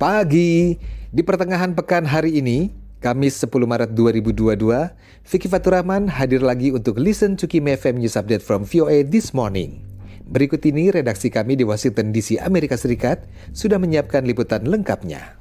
pagi. Di pertengahan pekan hari ini, Kamis 10 Maret 2022, Vicky Faturahman hadir lagi untuk Listen to Kim FM News Update from VOA This Morning. Berikut ini redaksi kami di Washington DC, Amerika Serikat sudah menyiapkan liputan lengkapnya.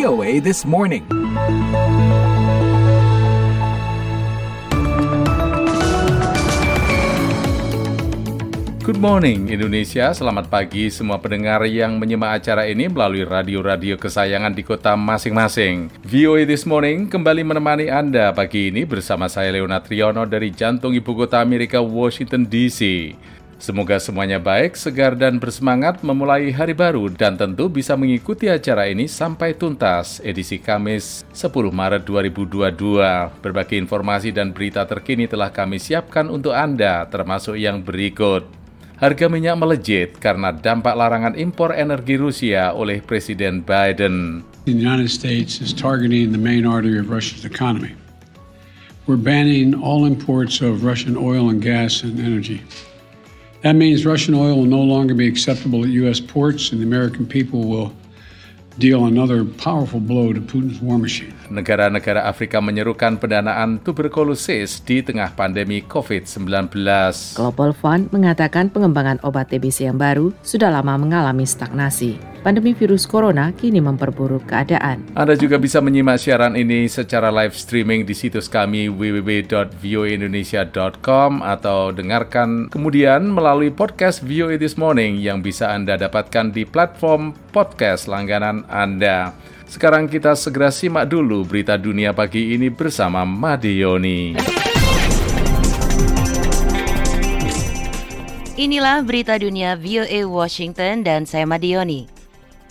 VOA This Morning. Good morning Indonesia, selamat pagi semua pendengar yang menyimak acara ini melalui radio-radio kesayangan di kota masing-masing. VOA This Morning kembali menemani Anda pagi ini bersama saya Leonard Triono dari jantung ibu kota Amerika Washington DC. Semoga semuanya baik, segar dan bersemangat memulai hari baru dan tentu bisa mengikuti acara ini sampai tuntas edisi Kamis 10 Maret 2022. Berbagai informasi dan berita terkini telah kami siapkan untuk Anda termasuk yang berikut. Harga minyak melejit karena dampak larangan impor energi Rusia oleh Presiden Biden. The United States is targeting the main artery of Russia's economy. We're banning all imports of Russian oil and gas and energy. That means Russian oil will no longer be acceptable at U.S. ports, and the American people will deal another powerful blow to Putin's war machine. Negara-negara Afrika menyerukan pendanaan tuberkulosis di tengah pandemi COVID-19. Global Fund mengatakan pengembangan obat TBC yang baru sudah lama mengalami stagnasi. Pandemi virus corona kini memperburuk keadaan. Anda juga bisa menyimak siaran ini secara live streaming di situs kami www.voaindonesia.com atau dengarkan kemudian melalui podcast VOA This Morning yang bisa Anda dapatkan di platform podcast langganan Anda. Sekarang kita segera simak dulu berita dunia pagi ini bersama Madioni. Inilah berita dunia VOA Washington dan saya Madioni.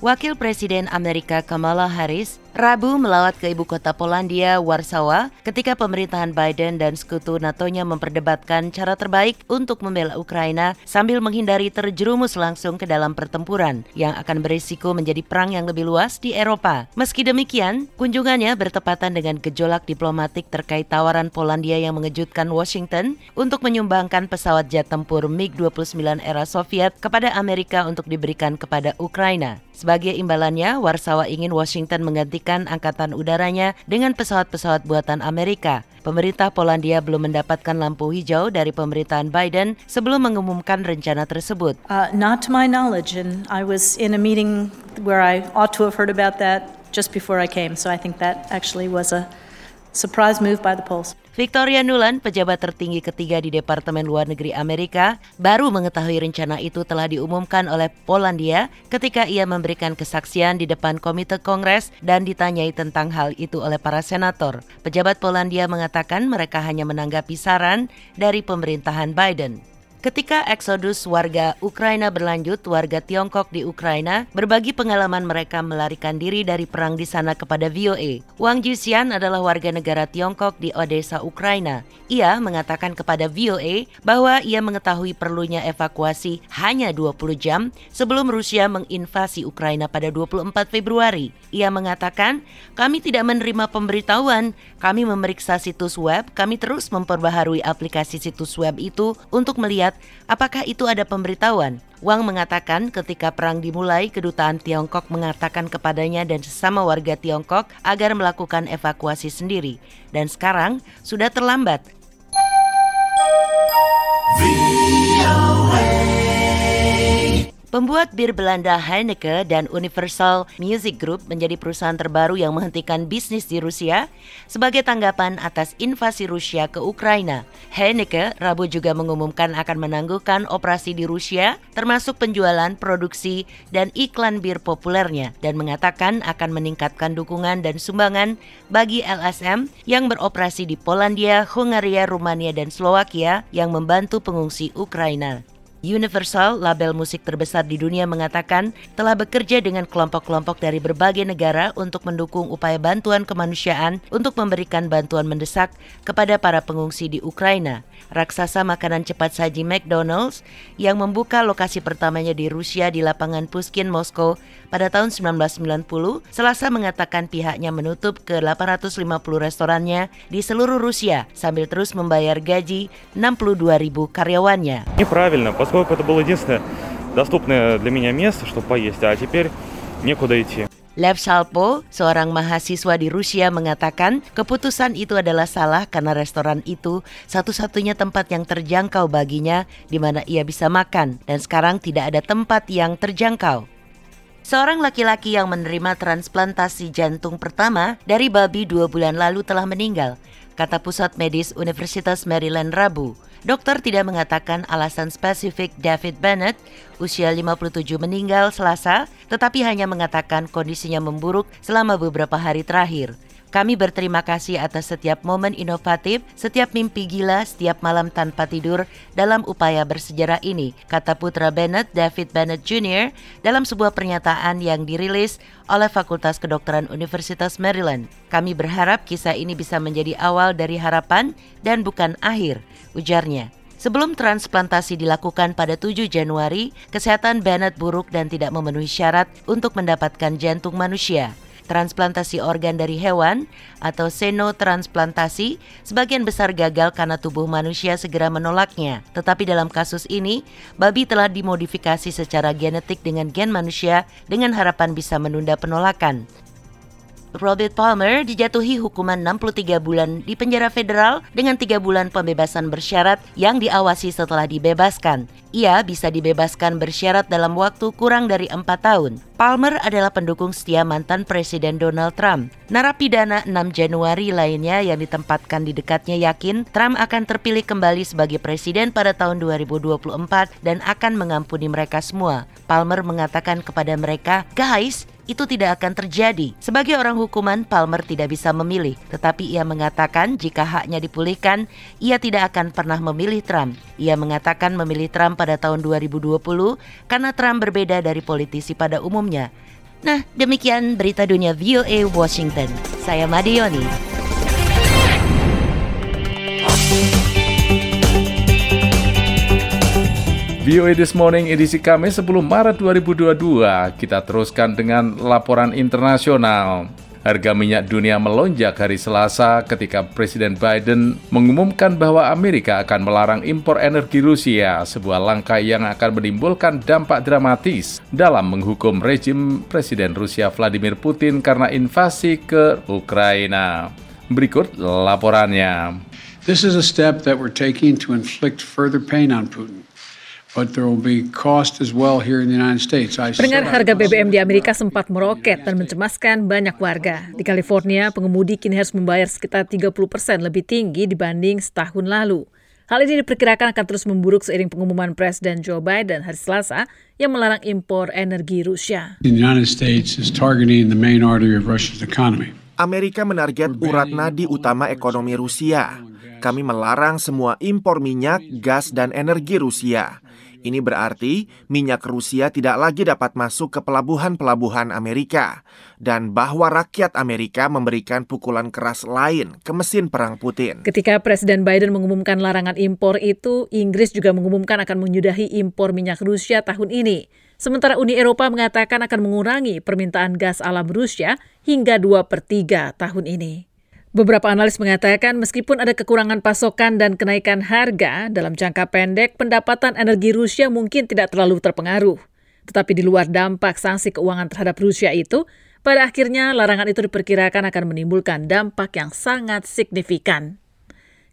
Wakil Presiden Amerika Kamala Harris Rabu melawat ke ibu kota Polandia, Warsawa, ketika pemerintahan Biden dan sekutu NATO-nya memperdebatkan cara terbaik untuk membela Ukraina sambil menghindari terjerumus langsung ke dalam pertempuran yang akan berisiko menjadi perang yang lebih luas di Eropa. Meski demikian, kunjungannya bertepatan dengan gejolak diplomatik terkait tawaran Polandia yang mengejutkan Washington untuk menyumbangkan pesawat jet tempur MiG-29 era Soviet kepada Amerika untuk diberikan kepada Ukraina. Sebagai imbalannya, Warsawa ingin Washington menggantikan angkatan udaranya dengan pesawat-pesawat buatan Amerika. Pemerintah Polandia belum mendapatkan lampu hijau dari pemerintahan Biden sebelum mengumumkan rencana tersebut. Uh, not to my knowledge, and I was in a meeting where I ought to have heard about that just before I came, so I think that actually was a surprise move by the Poles. Victoria Nuland, pejabat tertinggi ketiga di Departemen Luar Negeri Amerika, baru mengetahui rencana itu telah diumumkan oleh Polandia ketika ia memberikan kesaksian di depan Komite Kongres dan ditanyai tentang hal itu oleh para senator. Pejabat Polandia mengatakan mereka hanya menanggapi saran dari pemerintahan Biden. Ketika eksodus warga Ukraina berlanjut, warga Tiongkok di Ukraina berbagi pengalaman mereka melarikan diri dari perang di sana kepada VOA. Wang Jixian adalah warga negara Tiongkok di Odessa, Ukraina. Ia mengatakan kepada VOA bahwa ia mengetahui perlunya evakuasi hanya 20 jam sebelum Rusia menginvasi Ukraina pada 24 Februari. Ia mengatakan, kami tidak menerima pemberitahuan, kami memeriksa situs web, kami terus memperbaharui aplikasi situs web itu untuk melihat apakah itu ada pemberitahuan. Wang mengatakan ketika perang dimulai, kedutaan Tiongkok mengatakan kepadanya dan sesama warga Tiongkok agar melakukan evakuasi sendiri. Dan sekarang sudah terlambat. Pembuat bir Belanda Heineken dan Universal Music Group menjadi perusahaan terbaru yang menghentikan bisnis di Rusia sebagai tanggapan atas invasi Rusia ke Ukraina. Heineken Rabu juga mengumumkan akan menangguhkan operasi di Rusia termasuk penjualan, produksi, dan iklan bir populernya dan mengatakan akan meningkatkan dukungan dan sumbangan bagi LSM yang beroperasi di Polandia, Hungaria, Rumania, dan Slovakia yang membantu pengungsi Ukraina. Universal, label musik terbesar di dunia mengatakan telah bekerja dengan kelompok-kelompok dari berbagai negara untuk mendukung upaya bantuan kemanusiaan untuk memberikan bantuan mendesak kepada para pengungsi di Ukraina. Raksasa makanan cepat saji McDonald's yang membuka lokasi pertamanya di Rusia di lapangan Puskin Moskow pada tahun 1990, Selasa mengatakan pihaknya menutup ke 850 restorannya di seluruh Rusia sambil terus membayar gaji 62 ribu karyawannya. Неправильно, поскольку это было единственное доступное для меня место, чтобы поесть, а теперь некуда идти. Lev Shalpo, seorang mahasiswa di Rusia mengatakan keputusan itu adalah salah karena restoran itu satu-satunya tempat yang terjangkau baginya di mana ia bisa makan dan sekarang tidak ada tempat yang terjangkau. Seorang laki-laki yang menerima transplantasi jantung pertama dari babi dua bulan lalu telah meninggal, kata Pusat Medis Universitas Maryland Rabu. Dokter tidak mengatakan alasan spesifik David Bennett, usia 57 meninggal Selasa, tetapi hanya mengatakan kondisinya memburuk selama beberapa hari terakhir. Kami berterima kasih atas setiap momen inovatif, setiap mimpi gila, setiap malam tanpa tidur dalam upaya bersejarah ini, kata putra Bennett, David Bennett Jr. dalam sebuah pernyataan yang dirilis oleh Fakultas Kedokteran Universitas Maryland. Kami berharap kisah ini bisa menjadi awal dari harapan dan bukan akhir, ujarnya. Sebelum transplantasi dilakukan pada 7 Januari, kesehatan Bennett buruk dan tidak memenuhi syarat untuk mendapatkan jantung manusia transplantasi organ dari hewan atau senotransplantasi sebagian besar gagal karena tubuh manusia segera menolaknya. Tetapi dalam kasus ini, babi telah dimodifikasi secara genetik dengan gen manusia dengan harapan bisa menunda penolakan. Robert Palmer dijatuhi hukuman 63 bulan di penjara federal dengan 3 bulan pembebasan bersyarat yang diawasi setelah dibebaskan. Ia bisa dibebaskan bersyarat dalam waktu kurang dari 4 tahun. Palmer adalah pendukung setia mantan Presiden Donald Trump. Narapidana 6 Januari lainnya yang ditempatkan di dekatnya yakin Trump akan terpilih kembali sebagai presiden pada tahun 2024 dan akan mengampuni mereka semua. Palmer mengatakan kepada mereka, "Guys, itu tidak akan terjadi. Sebagai orang hukuman, Palmer tidak bisa memilih, tetapi ia mengatakan jika haknya dipulihkan, ia tidak akan pernah memilih Trump. Ia mengatakan memilih Trump pada tahun 2020 karena Trump berbeda dari politisi pada umumnya. Nah, demikian berita dunia VOA Washington. Saya Madioni. VOA This Morning edisi Kamis 10 Maret 2022 kita teruskan dengan laporan internasional. Harga minyak dunia melonjak hari Selasa ketika Presiden Biden mengumumkan bahwa Amerika akan melarang impor energi Rusia, sebuah langkah yang akan menimbulkan dampak dramatis dalam menghukum rejim Presiden Rusia Vladimir Putin karena invasi ke Ukraina. Berikut laporannya. This is a step that we're taking to inflict further pain on Putin. Pendengar harga BBM di Amerika sempat meroket dan mencemaskan banyak warga. Di California, pengemudi kini harus membayar sekitar 30 persen lebih tinggi dibanding setahun lalu. Hal ini diperkirakan akan terus memburuk seiring pengumuman Presiden Joe Biden hari Selasa yang melarang impor energi Rusia. The United States is targeting the main artery of Russia's economy. Amerika menarget urat nadi utama ekonomi Rusia. Kami melarang semua impor minyak, gas, dan energi Rusia. Ini berarti minyak Rusia tidak lagi dapat masuk ke pelabuhan-pelabuhan Amerika, dan bahwa rakyat Amerika memberikan pukulan keras lain ke mesin perang Putin. Ketika Presiden Biden mengumumkan larangan impor itu, Inggris juga mengumumkan akan menyudahi impor minyak Rusia tahun ini. Sementara Uni Eropa mengatakan akan mengurangi permintaan gas alam Rusia hingga 2 per 3 tahun ini. Beberapa analis mengatakan meskipun ada kekurangan pasokan dan kenaikan harga, dalam jangka pendek pendapatan energi Rusia mungkin tidak terlalu terpengaruh. Tetapi di luar dampak sanksi keuangan terhadap Rusia itu, pada akhirnya larangan itu diperkirakan akan menimbulkan dampak yang sangat signifikan.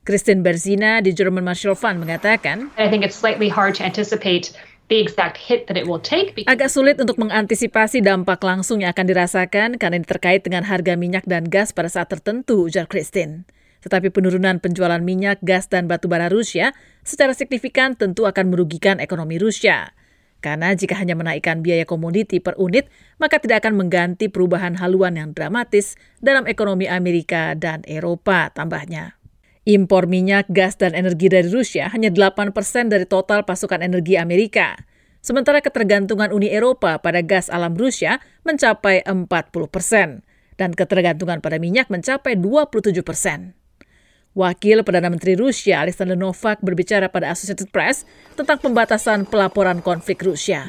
Christine Berzina di German Marshall Fund mengatakan, I think it's slightly hard to anticipate the exact hit that it will take. Agak sulit untuk mengantisipasi dampak langsung yang akan dirasakan karena ini terkait dengan harga minyak dan gas pada saat tertentu, ujar Christine. Tetapi penurunan penjualan minyak, gas, dan batu bara Rusia secara signifikan tentu akan merugikan ekonomi Rusia. Karena jika hanya menaikkan biaya komoditi per unit, maka tidak akan mengganti perubahan haluan yang dramatis dalam ekonomi Amerika dan Eropa, tambahnya. Impor minyak, gas, dan energi dari Rusia hanya 8 persen dari total pasukan energi Amerika. Sementara ketergantungan Uni Eropa pada gas alam Rusia mencapai 40 persen dan ketergantungan pada minyak mencapai 27 persen. Wakil Perdana Menteri Rusia Alexander Novak berbicara pada Associated Press tentang pembatasan pelaporan konflik Rusia.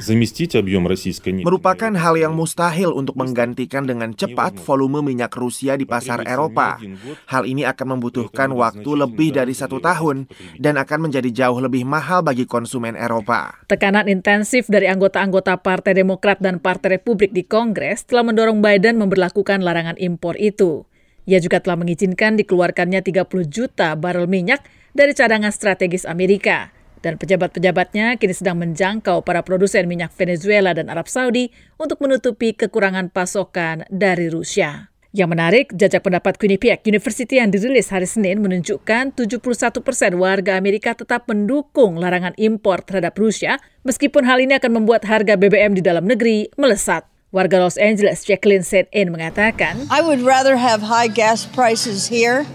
Merupakan hal yang mustahil untuk menggantikan dengan cepat volume minyak Rusia di pasar Eropa. Hal ini akan membutuhkan waktu lebih dari satu tahun dan akan menjadi jauh lebih mahal bagi konsumen Eropa. Tekanan intensif dari anggota-anggota Partai Demokrat dan Partai Republik di Kongres telah mendorong Biden memperlakukan larangan impor itu. Ia juga telah mengizinkan dikeluarkannya 30 juta barel minyak dari cadangan strategis Amerika. Dan pejabat-pejabatnya kini sedang menjangkau para produsen minyak Venezuela dan Arab Saudi untuk menutupi kekurangan pasokan dari Rusia. Yang menarik, jajak pendapat Quinnipiac University yang dirilis hari Senin menunjukkan 71 persen warga Amerika tetap mendukung larangan impor terhadap Rusia, meskipun hal ini akan membuat harga BBM di dalam negeri melesat. Warga Los Angeles, Jacqueline Saint In mengatakan, I would rather have high gas prices here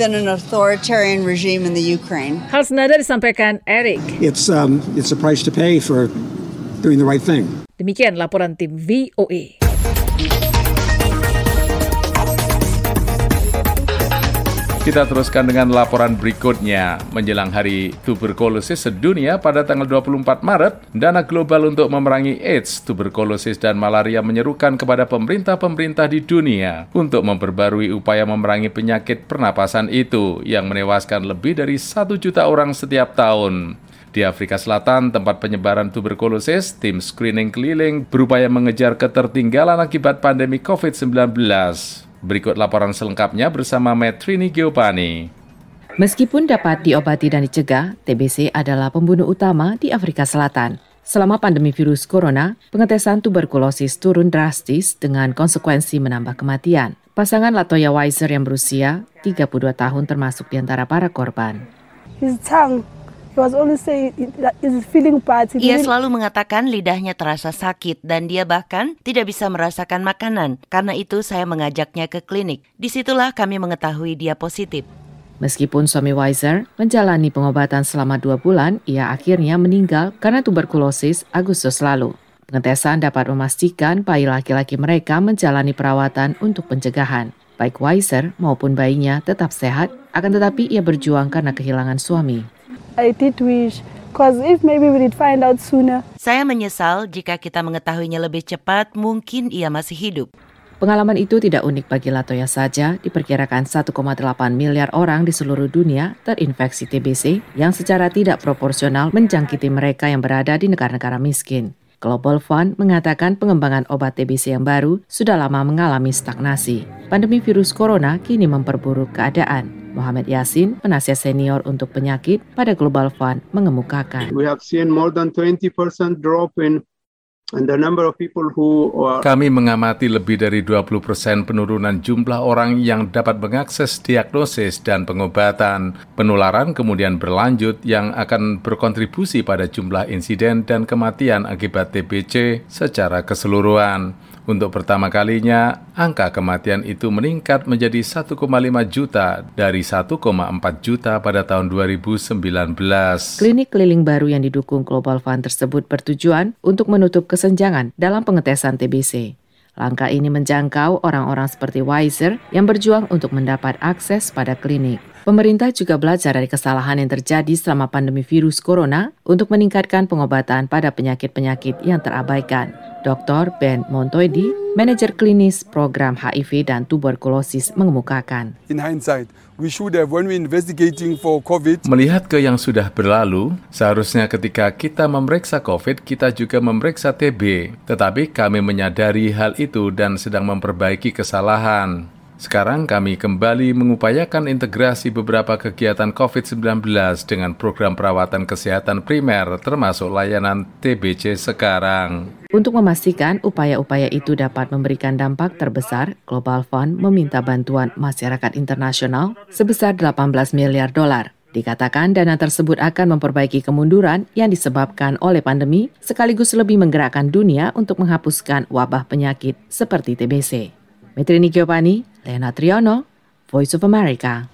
than an authoritarian regime in the Ukraine. Hal senada disampaikan Eric. It's um, it's a price to pay for doing the right thing. Demikian laporan tim VOA. Kita teruskan dengan laporan berikutnya. Menjelang hari tuberkulosis sedunia pada tanggal 24 Maret, dana global untuk memerangi AIDS, tuberkulosis, dan malaria menyerukan kepada pemerintah-pemerintah di dunia untuk memperbarui upaya memerangi penyakit pernapasan itu yang menewaskan lebih dari satu juta orang setiap tahun. Di Afrika Selatan, tempat penyebaran tuberkulosis, tim screening keliling berupaya mengejar ketertinggalan akibat pandemi COVID-19. Berikut laporan selengkapnya bersama Metrini Giopani. Meskipun dapat diobati dan dicegah, TBC adalah pembunuh utama di Afrika Selatan. Selama pandemi virus corona, pengetesan tuberkulosis turun drastis dengan konsekuensi menambah kematian. Pasangan Latoya Weiser yang berusia 32 tahun termasuk di antara para korban. His tongue ia selalu mengatakan lidahnya terasa sakit dan dia bahkan tidak bisa merasakan makanan. Karena itu saya mengajaknya ke klinik. Di situlah kami mengetahui dia positif. Meskipun suami Weiser menjalani pengobatan selama dua bulan, ia akhirnya meninggal karena tuberkulosis Agustus lalu. Pengetesan dapat memastikan bayi laki-laki mereka menjalani perawatan untuk pencegahan. Baik Weiser maupun bayinya tetap sehat, akan tetapi ia berjuang karena kehilangan suami. I did wish Because if maybe we did find out sooner. Saya menyesal jika kita mengetahuinya lebih cepat, mungkin ia masih hidup. Pengalaman itu tidak unik bagi Latoya saja, diperkirakan 1,8 miliar orang di seluruh dunia terinfeksi TBC yang secara tidak proporsional menjangkiti mereka yang berada di negara-negara miskin. Global Fund mengatakan pengembangan obat TBC yang baru sudah lama mengalami stagnasi. Pandemi virus corona kini memperburuk keadaan. Muhammad Yasin, penasihat senior untuk penyakit pada Global Fund, mengemukakan. We have seen more than 20% drop in kami mengamati lebih dari 20 persen penurunan jumlah orang yang dapat mengakses diagnosis dan pengobatan. Penularan kemudian berlanjut yang akan berkontribusi pada jumlah insiden dan kematian akibat TBC secara keseluruhan. Untuk pertama kalinya, angka kematian itu meningkat menjadi 1,5 juta dari 1,4 juta pada tahun 2019. Klinik keliling baru yang didukung Global Fund tersebut bertujuan untuk menutup kesenjangan dalam pengetesan TBC. Langkah ini menjangkau orang-orang seperti Weiser yang berjuang untuk mendapat akses pada klinik. Pemerintah juga belajar dari kesalahan yang terjadi selama pandemi virus corona untuk meningkatkan pengobatan pada penyakit-penyakit yang terabaikan. Dr. Ben Montoidi, manajer klinis program HIV dan tuberkulosis mengemukakan. In hindsight, we should have when we investigating for COVID. Melihat ke yang sudah berlalu, seharusnya ketika kita memeriksa COVID, kita juga memeriksa TB. Tetapi kami menyadari hal itu dan sedang memperbaiki kesalahan. Sekarang kami kembali mengupayakan integrasi beberapa kegiatan COVID-19 dengan program perawatan kesehatan primer termasuk layanan TBC sekarang. Untuk memastikan upaya-upaya itu dapat memberikan dampak terbesar, Global Fund meminta bantuan masyarakat internasional sebesar 18 miliar dolar. Dikatakan dana tersebut akan memperbaiki kemunduran yang disebabkan oleh pandemi sekaligus lebih menggerakkan dunia untuk menghapuskan wabah penyakit seperti TBC. Metrini Giovanni, Lena Triano, Voice of America.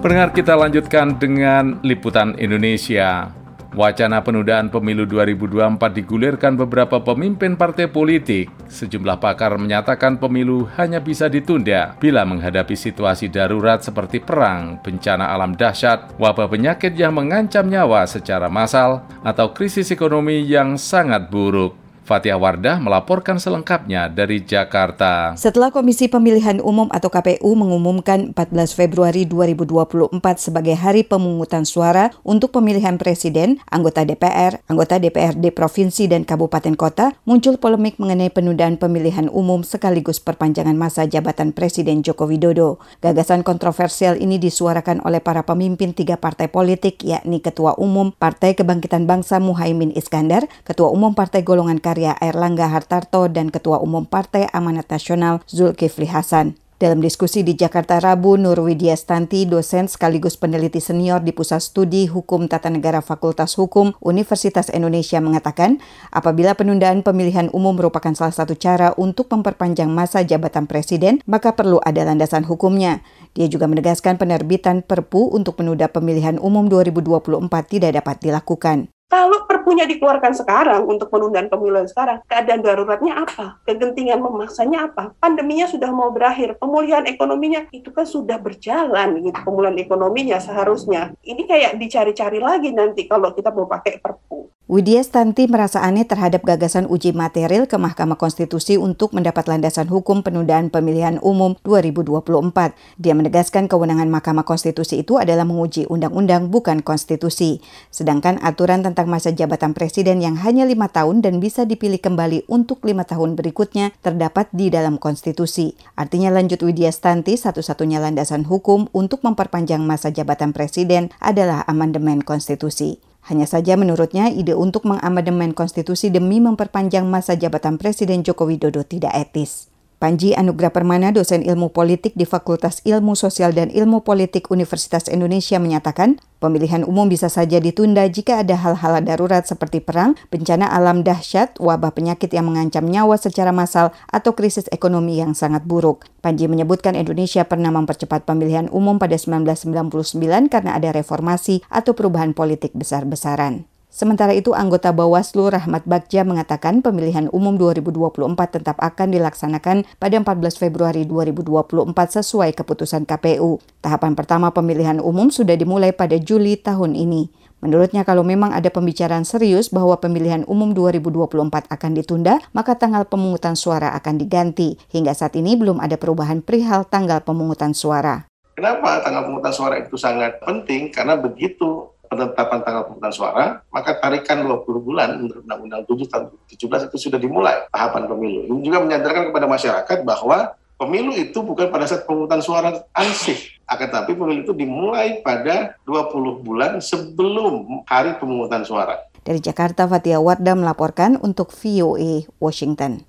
Pendengar kita lanjutkan dengan liputan Indonesia. Wacana penundaan pemilu 2024 digulirkan beberapa pemimpin partai politik. Sejumlah pakar menyatakan pemilu hanya bisa ditunda bila menghadapi situasi darurat seperti perang, bencana alam dahsyat, wabah penyakit yang mengancam nyawa secara massal, atau krisis ekonomi yang sangat buruk. Fatia Wardah melaporkan selengkapnya dari Jakarta. Setelah Komisi Pemilihan Umum atau KPU mengumumkan 14 Februari 2024 sebagai hari pemungutan suara untuk pemilihan presiden, anggota DPR, anggota DPRD provinsi dan kabupaten kota, muncul polemik mengenai penundaan pemilihan umum sekaligus perpanjangan masa jabatan Presiden Joko Widodo. Gagasan kontroversial ini disuarakan oleh para pemimpin tiga partai politik yakni Ketua Umum Partai Kebangkitan Bangsa Muhaimin Iskandar, Ketua Umum Partai Golongan Karya Erlangga Hartarto dan Ketua Umum Partai Amanat Nasional Zulkifli Hasan. Dalam diskusi di Jakarta Rabu, Nur Widya Stanti, dosen sekaligus peneliti senior di Pusat Studi Hukum Tata Negara Fakultas Hukum Universitas Indonesia mengatakan, apabila penundaan pemilihan umum merupakan salah satu cara untuk memperpanjang masa jabatan presiden, maka perlu ada landasan hukumnya. Dia juga menegaskan penerbitan Perpu untuk menunda pemilihan umum 2024 tidak dapat dilakukan. Kalau perpunya dikeluarkan sekarang untuk penundaan pemilu sekarang, keadaan daruratnya apa? Kegentingan memaksanya apa? Pandeminya sudah mau berakhir, pemulihan ekonominya itu kan sudah berjalan gitu. Pemulihan ekonominya seharusnya. Ini kayak dicari-cari lagi nanti kalau kita mau pakai perpu. Widya Stanti merasa aneh terhadap gagasan uji material ke Mahkamah Konstitusi untuk mendapat landasan hukum penundaan pemilihan umum 2024. Dia menegaskan kewenangan Mahkamah Konstitusi itu adalah menguji undang-undang bukan konstitusi. Sedangkan aturan tentang masa jabatan presiden yang hanya lima tahun dan bisa dipilih kembali untuk lima tahun berikutnya terdapat di dalam konstitusi. Artinya lanjut Widya Stanti, satu-satunya landasan hukum untuk memperpanjang masa jabatan presiden adalah amandemen konstitusi. Hanya saja menurutnya ide untuk mengamandemen konstitusi demi memperpanjang masa jabatan Presiden Joko Widodo tidak etis. Panji Anugrah Permana, dosen ilmu politik di Fakultas Ilmu Sosial dan Ilmu Politik Universitas Indonesia menyatakan, pemilihan umum bisa saja ditunda jika ada hal-hal darurat seperti perang, bencana alam dahsyat, wabah penyakit yang mengancam nyawa secara massal, atau krisis ekonomi yang sangat buruk. Panji menyebutkan Indonesia pernah mempercepat pemilihan umum pada 1999 karena ada reformasi atau perubahan politik besar-besaran. Sementara itu, anggota Bawaslu Rahmat Bagja mengatakan pemilihan umum 2024 tetap akan dilaksanakan pada 14 Februari 2024 sesuai keputusan KPU. Tahapan pertama pemilihan umum sudah dimulai pada Juli tahun ini. Menurutnya kalau memang ada pembicaraan serius bahwa pemilihan umum 2024 akan ditunda, maka tanggal pemungutan suara akan diganti. Hingga saat ini belum ada perubahan perihal tanggal pemungutan suara. Kenapa tanggal pemungutan suara itu sangat penting? Karena begitu penetapan tanggal pemungutan suara, maka tarikan 20 bulan menurut Undang-Undang 7 tahun 2017 itu sudah dimulai tahapan pemilu. Ini juga menyadarkan kepada masyarakat bahwa pemilu itu bukan pada saat pemungutan suara ansih, akan tapi pemilu itu dimulai pada 20 bulan sebelum hari pemungutan suara. Dari Jakarta, Fatia Wardah melaporkan untuk VOA Washington.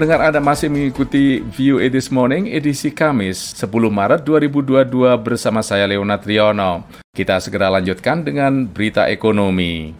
Pendengar Anda masih mengikuti View This Morning edisi Kamis 10 Maret 2022 bersama saya Leonard Triono. Kita segera lanjutkan dengan berita ekonomi.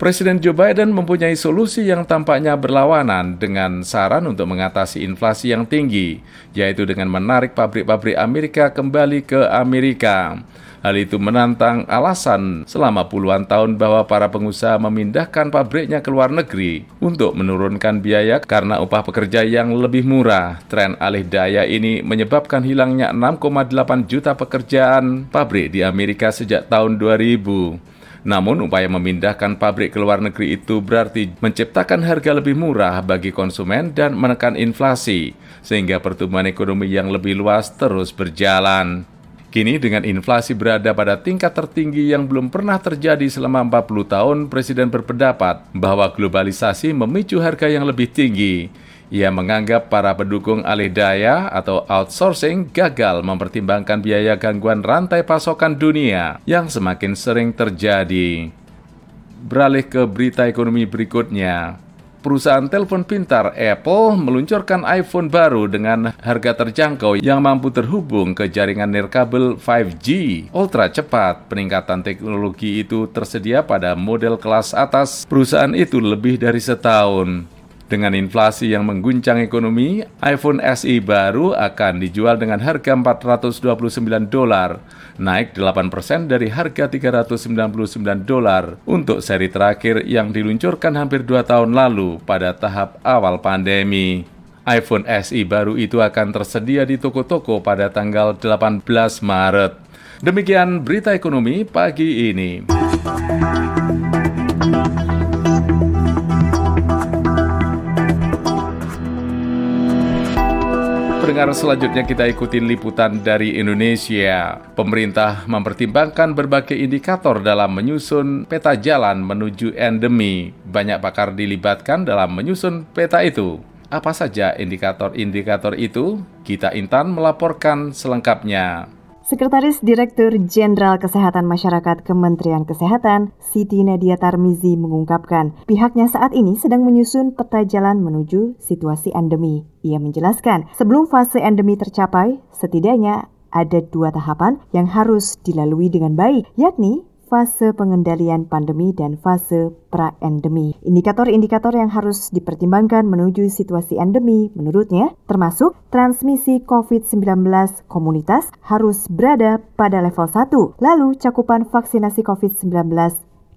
Presiden Joe Biden mempunyai solusi yang tampaknya berlawanan dengan saran untuk mengatasi inflasi yang tinggi, yaitu dengan menarik pabrik-pabrik Amerika kembali ke Amerika. Hal itu menantang alasan selama puluhan tahun bahwa para pengusaha memindahkan pabriknya ke luar negeri untuk menurunkan biaya karena upah pekerja yang lebih murah. Tren alih daya ini menyebabkan hilangnya 6,8 juta pekerjaan pabrik di Amerika sejak tahun 2000. Namun, upaya memindahkan pabrik ke luar negeri itu berarti menciptakan harga lebih murah bagi konsumen dan menekan inflasi, sehingga pertumbuhan ekonomi yang lebih luas terus berjalan. Kini dengan inflasi berada pada tingkat tertinggi yang belum pernah terjadi selama 40 tahun, Presiden berpendapat bahwa globalisasi memicu harga yang lebih tinggi. Ia menganggap para pendukung alih daya atau outsourcing gagal mempertimbangkan biaya gangguan rantai pasokan dunia yang semakin sering terjadi. Beralih ke berita ekonomi berikutnya. Perusahaan telepon pintar Apple meluncurkan iPhone baru dengan harga terjangkau yang mampu terhubung ke jaringan nirkabel 5G ultra cepat. Peningkatan teknologi itu tersedia pada model kelas atas perusahaan itu lebih dari setahun. Dengan inflasi yang mengguncang ekonomi, iPhone SE baru akan dijual dengan harga 429 dolar, naik 8% dari harga 399 dolar untuk seri terakhir yang diluncurkan hampir dua tahun lalu pada tahap awal pandemi. iPhone SE baru itu akan tersedia di toko-toko pada tanggal 18 Maret. Demikian berita ekonomi pagi ini. Pendengar selanjutnya kita ikuti liputan dari Indonesia. Pemerintah mempertimbangkan berbagai indikator dalam menyusun peta jalan menuju endemi. Banyak pakar dilibatkan dalam menyusun peta itu. Apa saja indikator-indikator itu? Kita Intan melaporkan selengkapnya. Sekretaris Direktur Jenderal Kesehatan Masyarakat Kementerian Kesehatan, Siti Nadia Tarmizi mengungkapkan, pihaknya saat ini sedang menyusun peta jalan menuju situasi endemi. Ia menjelaskan, sebelum fase endemi tercapai, setidaknya ada dua tahapan yang harus dilalui dengan baik, yakni fase pengendalian pandemi dan fase pra-endemi. Indikator-indikator yang harus dipertimbangkan menuju situasi endemi menurutnya termasuk transmisi COVID-19 komunitas harus berada pada level 1, lalu cakupan vaksinasi COVID-19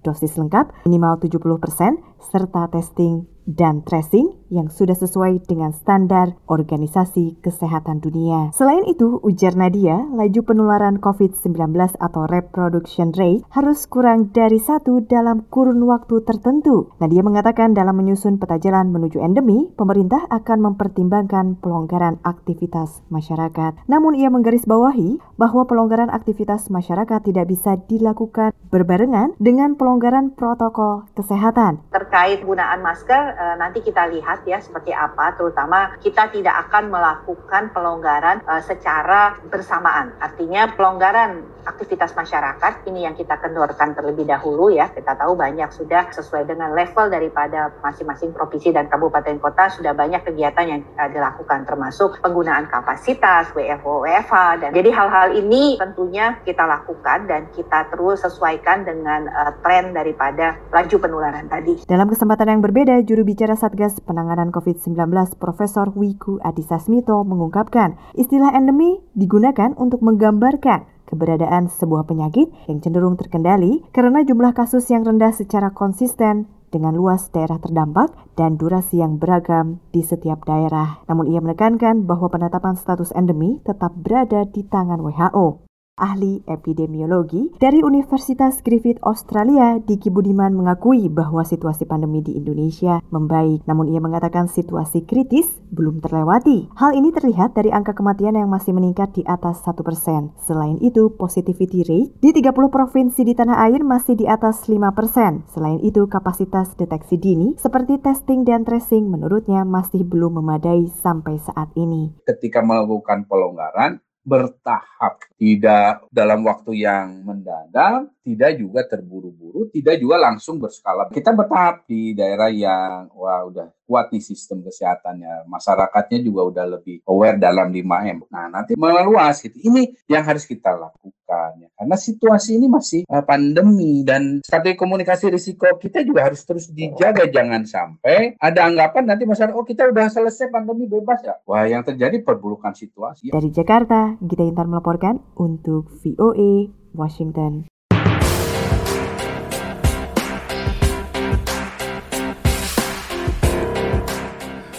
dosis lengkap minimal 70%, serta testing dan tracing yang sudah sesuai dengan standar Organisasi Kesehatan Dunia. Selain itu, ujar Nadia, laju penularan COVID-19 atau reproduction rate harus kurang dari satu dalam kurun waktu tertentu. Nadia mengatakan dalam menyusun peta jalan menuju endemi, pemerintah akan mempertimbangkan pelonggaran aktivitas masyarakat. Namun ia menggarisbawahi bahwa pelonggaran aktivitas masyarakat tidak bisa dilakukan berbarengan dengan pelonggaran protokol kesehatan. Terkait penggunaan masker, nanti kita lihat ya seperti apa, terutama kita tidak akan melakukan pelonggaran secara bersamaan. Artinya pelonggaran aktivitas masyarakat ini yang kita kendorkan terlebih dahulu ya. Kita tahu banyak sudah sesuai dengan level daripada masing-masing provinsi dan kabupaten kota sudah banyak kegiatan yang dilakukan termasuk penggunaan kapasitas, WFO, WFH dan jadi hal-hal ini tentunya kita lakukan dan kita terus sesuaikan dengan uh, tren daripada laju penularan tadi. Dalam kesempatan yang berbeda, juru bicara Satgas Penanganan COVID-19 Profesor Wiku Adhisa Smito mengungkapkan, istilah endemi digunakan untuk menggambarkan keberadaan sebuah penyakit yang cenderung terkendali karena jumlah kasus yang rendah secara konsisten dengan luas daerah terdampak dan durasi yang beragam di setiap daerah. Namun ia menekankan bahwa penetapan status endemi tetap berada di tangan WHO ahli epidemiologi dari Universitas Griffith Australia, Diki Budiman mengakui bahwa situasi pandemi di Indonesia membaik, namun ia mengatakan situasi kritis belum terlewati. Hal ini terlihat dari angka kematian yang masih meningkat di atas 1%. Selain itu, positivity rate di 30 provinsi di tanah air masih di atas 5%. Selain itu, kapasitas deteksi dini seperti testing dan tracing menurutnya masih belum memadai sampai saat ini. Ketika melakukan pelonggaran, bertahap, tidak dalam waktu yang mendadak, tidak juga terburu-buru, tidak juga langsung berskala. Kita bertahap di daerah yang wah udah kuat nih sistem kesehatannya, masyarakatnya juga udah lebih aware dalam 5M. Nah, nanti meluas gitu. Ini yang harus kita lakukan ya. Karena situasi ini masih uh, pandemi dan strategi komunikasi risiko kita juga harus terus dijaga jangan sampai ada anggapan nanti masyarakat oh kita udah selesai pandemi bebas ya. Wah, yang terjadi perburukan situasi. Dari Jakarta, Gita Intan melaporkan untuk VOA Washington.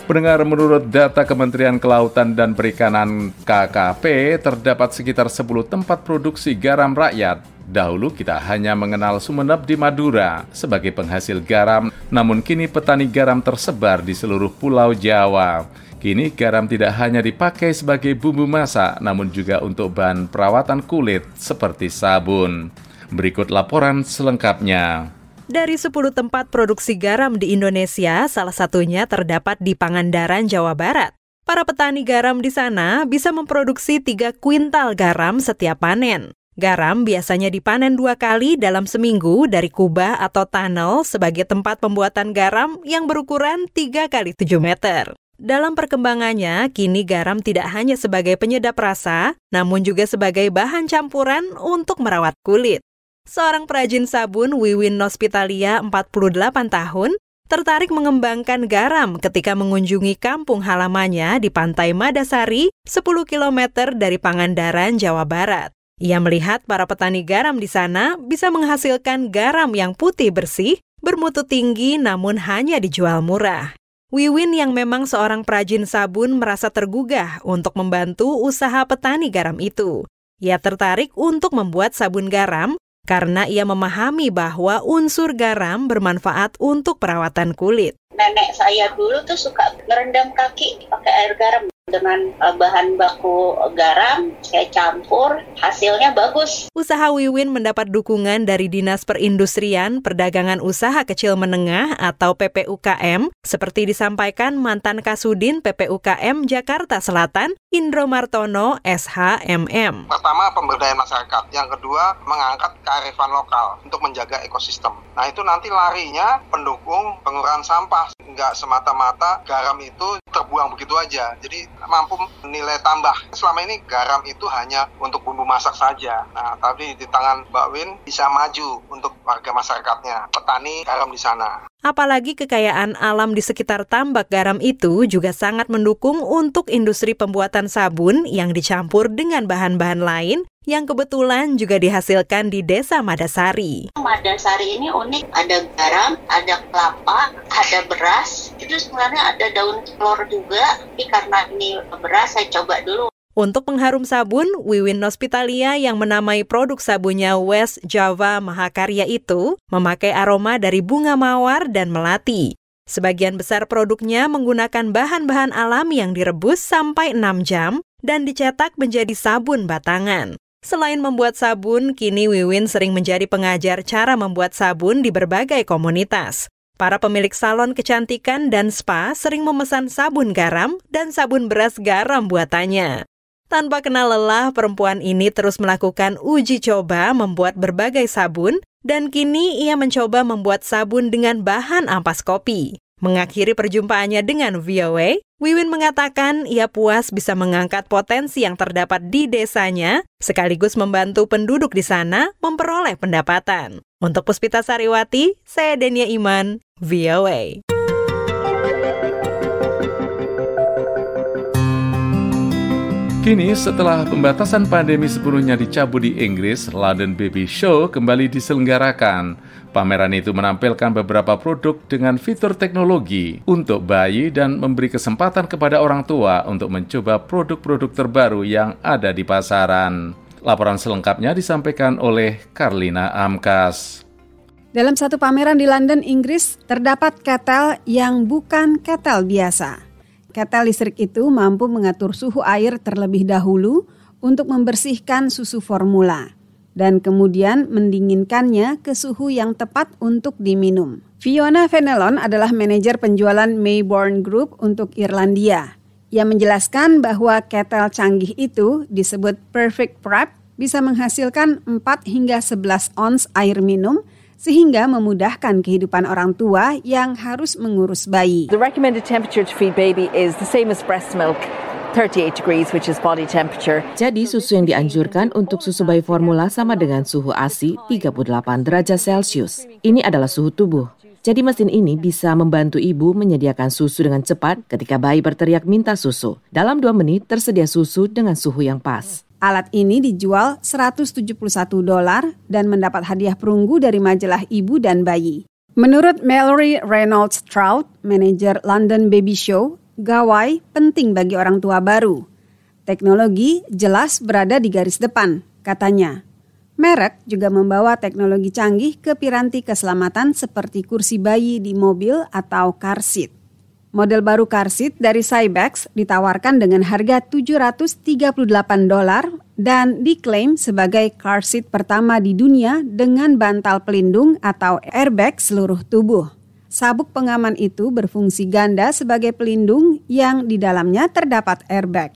Pendengar menurut data Kementerian Kelautan dan Perikanan KKP, terdapat sekitar 10 tempat produksi garam rakyat. Dahulu kita hanya mengenal Sumeneb di Madura sebagai penghasil garam, namun kini petani garam tersebar di seluruh pulau Jawa. Kini garam tidak hanya dipakai sebagai bumbu masak, namun juga untuk bahan perawatan kulit seperti sabun. Berikut laporan selengkapnya. Dari 10 tempat produksi garam di Indonesia, salah satunya terdapat di Pangandaran, Jawa Barat. Para petani garam di sana bisa memproduksi 3 kuintal garam setiap panen. Garam biasanya dipanen dua kali dalam seminggu dari kubah atau tunnel sebagai tempat pembuatan garam yang berukuran 3 kali 7 meter. Dalam perkembangannya, kini garam tidak hanya sebagai penyedap rasa, namun juga sebagai bahan campuran untuk merawat kulit. Seorang perajin sabun Wiwin Nospitalia 48 tahun tertarik mengembangkan garam ketika mengunjungi kampung halamannya di pantai Madasari, 10 km dari Pangandaran, Jawa Barat. Ia melihat para petani garam di sana bisa menghasilkan garam yang putih bersih, bermutu tinggi namun hanya dijual murah. Wiwin yang memang seorang perajin sabun merasa tergugah untuk membantu usaha petani garam itu. Ia tertarik untuk membuat sabun garam karena ia memahami bahwa unsur garam bermanfaat untuk perawatan kulit. Nenek saya dulu tuh suka ngerendam kaki pakai air garam dengan uh, bahan baku garam, saya campur, hasilnya bagus. Usaha Wiwin mendapat dukungan dari Dinas Perindustrian Perdagangan Usaha Kecil Menengah atau PPUKM, seperti disampaikan mantan Kasudin PPUKM Jakarta Selatan, Indro Martono, SHMM. Pertama, pemberdayaan masyarakat. Yang kedua, mengangkat kearifan lokal untuk menjaga ekosistem. Nah, itu nanti larinya pendukung pengurangan sampah. Nggak semata-mata garam itu terbuang begitu aja. Jadi mampu nilai tambah. Selama ini garam itu hanya untuk bumbu masak saja. Nah, tapi di tangan Mbak Win bisa maju untuk warga masyarakatnya, petani garam di sana. Apalagi kekayaan alam di sekitar tambak garam itu juga sangat mendukung untuk industri pembuatan sabun yang dicampur dengan bahan-bahan lain yang kebetulan juga dihasilkan di Desa Madasari. Madasari ini unik, ada garam, ada kelapa, ada beras, itu sebenarnya ada daun telur juga, tapi karena ini beras saya coba dulu. Untuk pengharum sabun, Wiwin Nospitalia yang menamai produk sabunnya West Java Mahakarya itu memakai aroma dari bunga mawar dan melati. Sebagian besar produknya menggunakan bahan-bahan alami yang direbus sampai 6 jam dan dicetak menjadi sabun batangan. Selain membuat sabun, kini Wiwin sering menjadi pengajar cara membuat sabun di berbagai komunitas. Para pemilik salon kecantikan dan spa sering memesan sabun garam dan sabun beras garam buatannya. Tanpa kenal lelah, perempuan ini terus melakukan uji coba membuat berbagai sabun, dan kini ia mencoba membuat sabun dengan bahan ampas kopi. Mengakhiri perjumpaannya dengan VOA, Wiwin mengatakan ia puas bisa mengangkat potensi yang terdapat di desanya, sekaligus membantu penduduk di sana memperoleh pendapatan. Untuk Puspita Sariwati, saya Denia Iman, VOA. Kini setelah pembatasan pandemi sepenuhnya dicabut di Inggris, London Baby Show kembali diselenggarakan. Pameran itu menampilkan beberapa produk dengan fitur teknologi untuk bayi dan memberi kesempatan kepada orang tua untuk mencoba produk-produk terbaru yang ada di pasaran. Laporan selengkapnya disampaikan oleh Karlina Amkas. Dalam satu pameran di London, Inggris, terdapat ketel yang bukan ketel biasa. Ketel listrik itu mampu mengatur suhu air terlebih dahulu untuk membersihkan susu formula dan kemudian mendinginkannya ke suhu yang tepat untuk diminum. Fiona Fenelon adalah manajer penjualan Mayborn Group untuk Irlandia. Ia menjelaskan bahwa ketel canggih itu disebut Perfect Prep bisa menghasilkan 4 hingga 11 ons air minum sehingga memudahkan kehidupan orang tua yang harus mengurus bayi. The recommended temperature to feed baby is the same as breast milk. 38 degrees which is body temperature. Jadi susu yang dianjurkan untuk susu bayi formula sama dengan suhu ASI 38 derajat Celcius. Ini adalah suhu tubuh. Jadi mesin ini bisa membantu ibu menyediakan susu dengan cepat ketika bayi berteriak minta susu. Dalam dua menit tersedia susu dengan suhu yang pas. Alat ini dijual 171 dolar dan mendapat hadiah perunggu dari majalah ibu dan bayi. Menurut Mallory Reynolds Trout, manajer London Baby Show, gawai penting bagi orang tua baru. Teknologi jelas berada di garis depan, katanya. Merek juga membawa teknologi canggih ke piranti keselamatan seperti kursi bayi di mobil atau car seat. Model baru car seat dari Cybex ditawarkan dengan harga 738 dolar dan diklaim sebagai car seat pertama di dunia dengan bantal pelindung atau airbag seluruh tubuh. Sabuk pengaman itu berfungsi ganda sebagai pelindung yang di dalamnya terdapat airbag.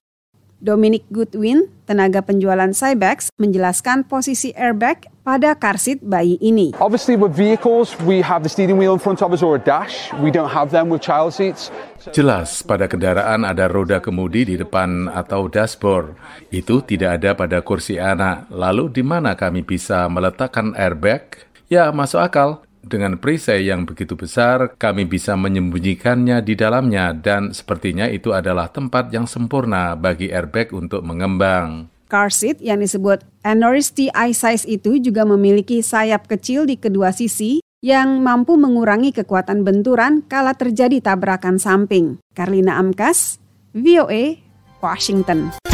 Dominic Goodwin, tenaga penjualan Cybex, menjelaskan posisi airbag pada car seat bayi ini. Obviously with vehicles we have the steering wheel in front of us or a dash. We don't have them with child seats. Jelas, pada kendaraan ada roda kemudi di depan atau dashboard. Itu tidak ada pada kursi anak. Lalu di mana kami bisa meletakkan airbag? Ya, masuk akal. Dengan perisai yang begitu besar, kami bisa menyembunyikannya di dalamnya dan sepertinya itu adalah tempat yang sempurna bagi airbag untuk mengembang. Car seat yang disebut Anoristi I-Size itu juga memiliki sayap kecil di kedua sisi yang mampu mengurangi kekuatan benturan kala terjadi tabrakan samping. Karlina Amkas, VOA, Washington.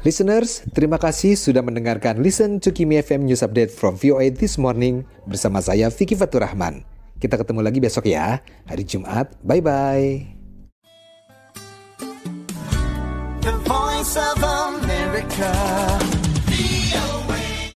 Listeners, terima kasih sudah mendengarkan Listen to Kimi FM News Update from VOA This Morning bersama saya Vicky Fatur Rahman. Kita ketemu lagi besok ya, hari Jumat. Bye-bye. The Voice of America.